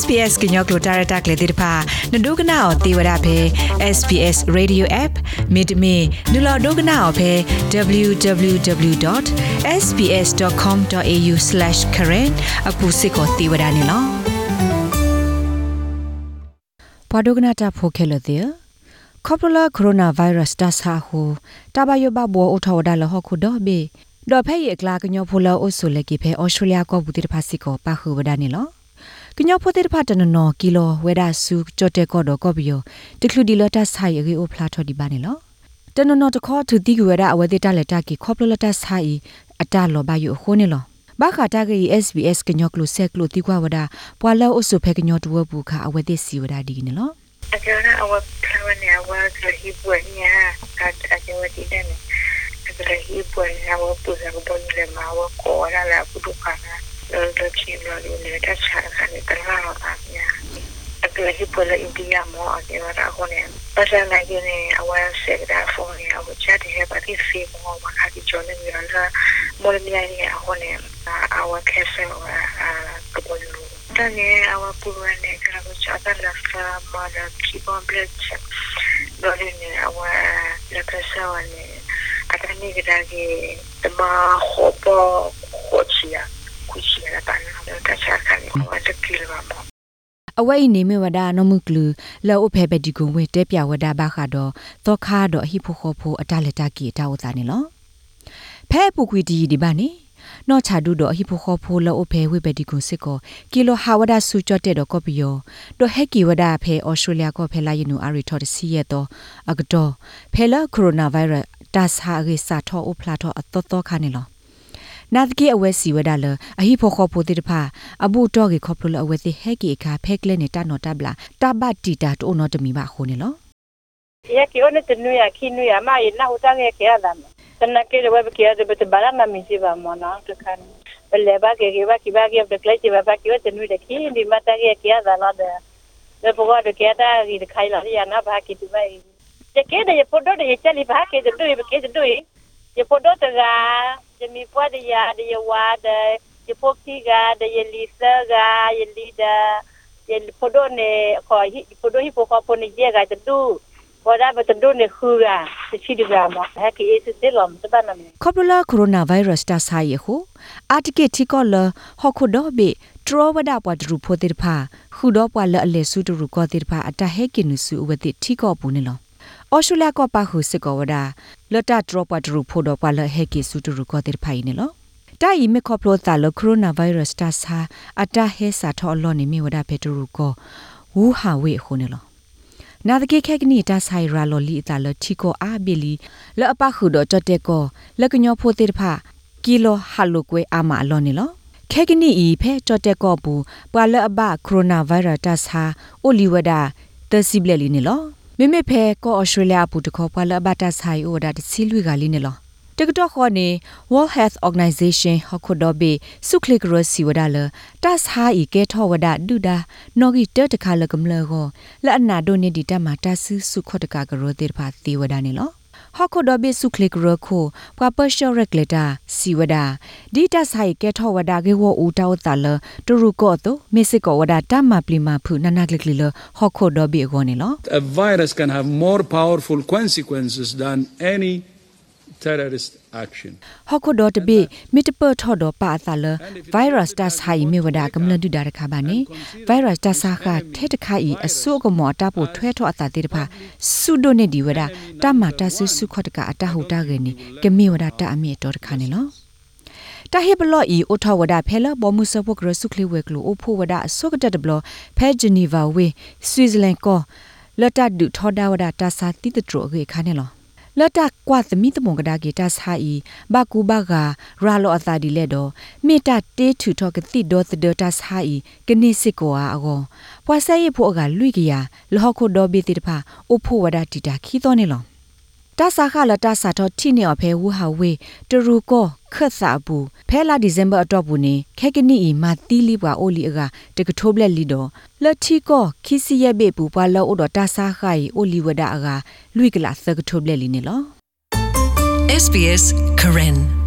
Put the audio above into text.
SPS ကညောကလိုတာရတာကလေးတိဖာနဒုကနာအောတေဝရဖဲ SPS Radio App မိတမင်နူလာဒုကနာအောဖဲ www.sps.com.au/current အခုစစ်ကိုတေဝရနေလောပဒုကနာတာဖိုခဲလတဲ့ကောပလာကိုရိုနာဗိုင်းရပ်စ်တဆာဟုတဘယဘဘောအထောဒါလဟခုတော့ဘေဒေါ်ဖဲရဲ့ကလာကညောဖိုလာအိုဆိုလက်ကိဖဲဩစတြေးလျကောဘူးတိဖာစီကိုပါခုဝဒနေလော ကညောဖိုတိဖာတနနော်ကီလိုဝဲဒါဆူကြတဲ့ကောတော့ကောဘီယတကလူဒီလတာဆိုင်ရီအိုဖလာထော်ဒီပါနေလောတနနော်တခေါ်သူတိကွေဒါအဝဲတိတလက်တာကီခေါပလလတာဆိုင်အတလောဘယိုခိုးနေလောဘာခတာကေ SBS ကညောကလိုဆက်ကလိုတိကွာဝဒါပွာလောအိုဆိုဖဲကညောတဝဘူးခအဝဲတိစီဝဒါဒီနေလော Agora a plawane awa grahibwa nya at ajawa didane grahibwa nya wa puza kubonile ma wa kora la kudukana lo lo chino lo ne ta chara ne ta ra ra nya grahibwa la india mo ake wara hone pasa na yene awa se da phone ya wa chat he ba ti fi mo wa ka di jone mi ra mo le mi ni hone awa kese wa kubonile tane awa purwane kara ko chata lafta mara keep on blood check dole ne awa la presa wane atani gidage tama hopo hochia kuchia la bana ta chaka ni ko ta kilwa mo အဝဲနေမဝဒါနမှုကလူလောအဖဲပဲဒီကုံဝဲတဲပြဝဒါဘာခါတော့သောခါတော့ဟိဖို့ခေါ်ဖို့အတလက်တကီတာဝတာနေလောဖဲပူကွီဒီဒီဘာနေနော်ချာဒူတော့ဟိဖိုခေါဖိုလောအဖဲဝိပဒီကိုစစ်ကိုကီလိုဟာဝဒါဆူချတ်တဲ့တော့ကောပီယောတော့ဟက်ကီဝဒါဖဲဩစတြေးလျကိုဖဲလာယနူအာရီထော်တစီရတော့အကတော့ဖဲလာကိုရိုနာဗိုင်းရပ်တာစာရေစာထောအဖလာထောအတော်တော်ခါနေလော นาดเกอเวสีวดาเลอหิพอคอโพติตภาอบูตอกิคอปลอเวติเฮกิคาเพกเลเนตานอตาบลาตาบาติตาโตนอตมีบาโคเนลอยากิโอเนตนุยาคินุยามาอินาอุตังเกยาดามตนเกเลเวเกยาเดเบตบาลามามิซิบามอนาตคันเบลเลบาเกเกบากิบาเกเบกเลจิบาบากิโอเตนุยเดคิดิมาตาเกเกยาดาลาเดเดพอกอเดเกยาดาริดไคลาริยานาบากิติไว ya kede ya podo da ya chali ba ke da doye ba ke da doye ya podo ta ga de ye li sa ga ye li da ye po do ne ko hi po do hi po ko po ne ye ga de du ဘောဒါဘတဒုန်ခူရာစချီဒီဂရမဟက်ကီအစ်စစ်လမ်တဘနမီခေါပလာကိုရိုနာဗိုင်းရပ်စ်တာဆိုင်ယခုအာတကိတီကောလဟခုဒိုဘေထရဝဒပွားဒရူဖိုတိဖာခုဒိုပွာလအလေစုဒရူကောတိဖာအတဟဲကိနုစုဝတိတီကောပူနေလော အော်ရှူလာကောပါဟုစစ်ကောဝဒလတထရပွားဒရူဖိုဒိုပွာလဟဲကိစုဒရူကောတိဖိုင်နေလောတိုင်မီခေါပလိုတာလကိုရိုနာဗိုင်းရပ်စ်တာဆာအတဟဲစာထောလောနေမီဝဒဖေတရူကောဝူဟာဝေခုနေလောနာဒကေခက်ကနီတာဆိုင်ရာလော်လီတာလတီကိုအာဘီလီလအပခုတော့ကြတဲ့ကိုလကညောဖိုတေတဖာကီလိုဟာလုကွေအာမအလောနေလောခက်ကနီဤဖဲကြတဲ့ကောဘူးပွာလအဘကိုရိုနာဗိုင်းရပ်စ်တာစာအိုလီဝဒါတစီဘလလီနေလော မိမိဖဲကောဩစတြေးလျပူတခေါ်ပွာလအဘတာဆိုင်အိုဒါတစီလူကလီနေလောတကတော့ခေါ်နေ World Health Organization ဟခုဒဘီစုခလစ်ရစီဝဒါလတတ်ဟာဤကဲထောဝဒဒူဒါနော်ဂီတတခါလကမလကိုလက်အနာဒိုနေဒီတမတဆူစုခတ်တကကရောတေဖာသေဝဒါနေလော ဟခုဒဘီစုခလစ်ရခိုပွာပရှောရက်လက်တာစီဝဒါဒီတဆိုင်ကဲထောဝဒါကေဝဦးတောတလတူရုကောတိုမစ်စစ်ကောဝဒါတမပလီမာဖုနနကလကလဟခုဒဘီဂောနေလော A virus can have more powerful consequences than any terrorist action ဟခုဒတ်ဘေမိတပထော်ဒပါသလဗိုင်းရပ်စ်တဆာဤမြေဝဒကမလဒုဒါရခါပါနေဗိုင်းရပ်စ်တဆာခထဲတခါဤအဆုကမောတာပိုထွဲထောအတာတေတဖာဆုဒိုနေဒီဝဒတမတဆဆုခတ်ကအတဟုတာကေနီကမေဝဒတအမြေတော်တခါနေလောတဟေဘလော့ဤအိုထဝဒဖဲလဘောမှုစပုကရဆုခလီဝဲကလိုအိုဖိုဝဒအဆုကတတဘလဖဲဂျနီဗာဝေဆွီဇာလန်ကောလတ်တဒုထောဒါဝဒတဆာတိတထရခေခါနေလော လတ်တကွာသမီတမုံကဒါဂီတာစာဤဘကူဘဂါရာလောအသာဒီလက်တော့မေတ္တာတေးထူထောကတိဒေါ်သဒတာစာဤကနိစစ်ကောအာအောပွာဆဲရဖို့ကလွိကရလောခုဒေါ်ဘီတိတဖာအိုဖို့ဝဒတီတာခီတော်နေလော တာစာခလတာစာတော့ထိနေအဖဲဝူဟာဝေတရူကောခတ်စာဘူးဖဲလာဒီဇင်ဘာအတော့ဘူးနေခက်ကနီဤမာတီလီပွာအိုလီအကတကထိုးပလက်လီတော့လက်ထီကောခီစီရဲ့ဘေပူပွာလောအိုတော့တာစာခိုင်အိုလီဝဒအကလွိကလာသကထိုးပလက်လီနေလော SBS Karen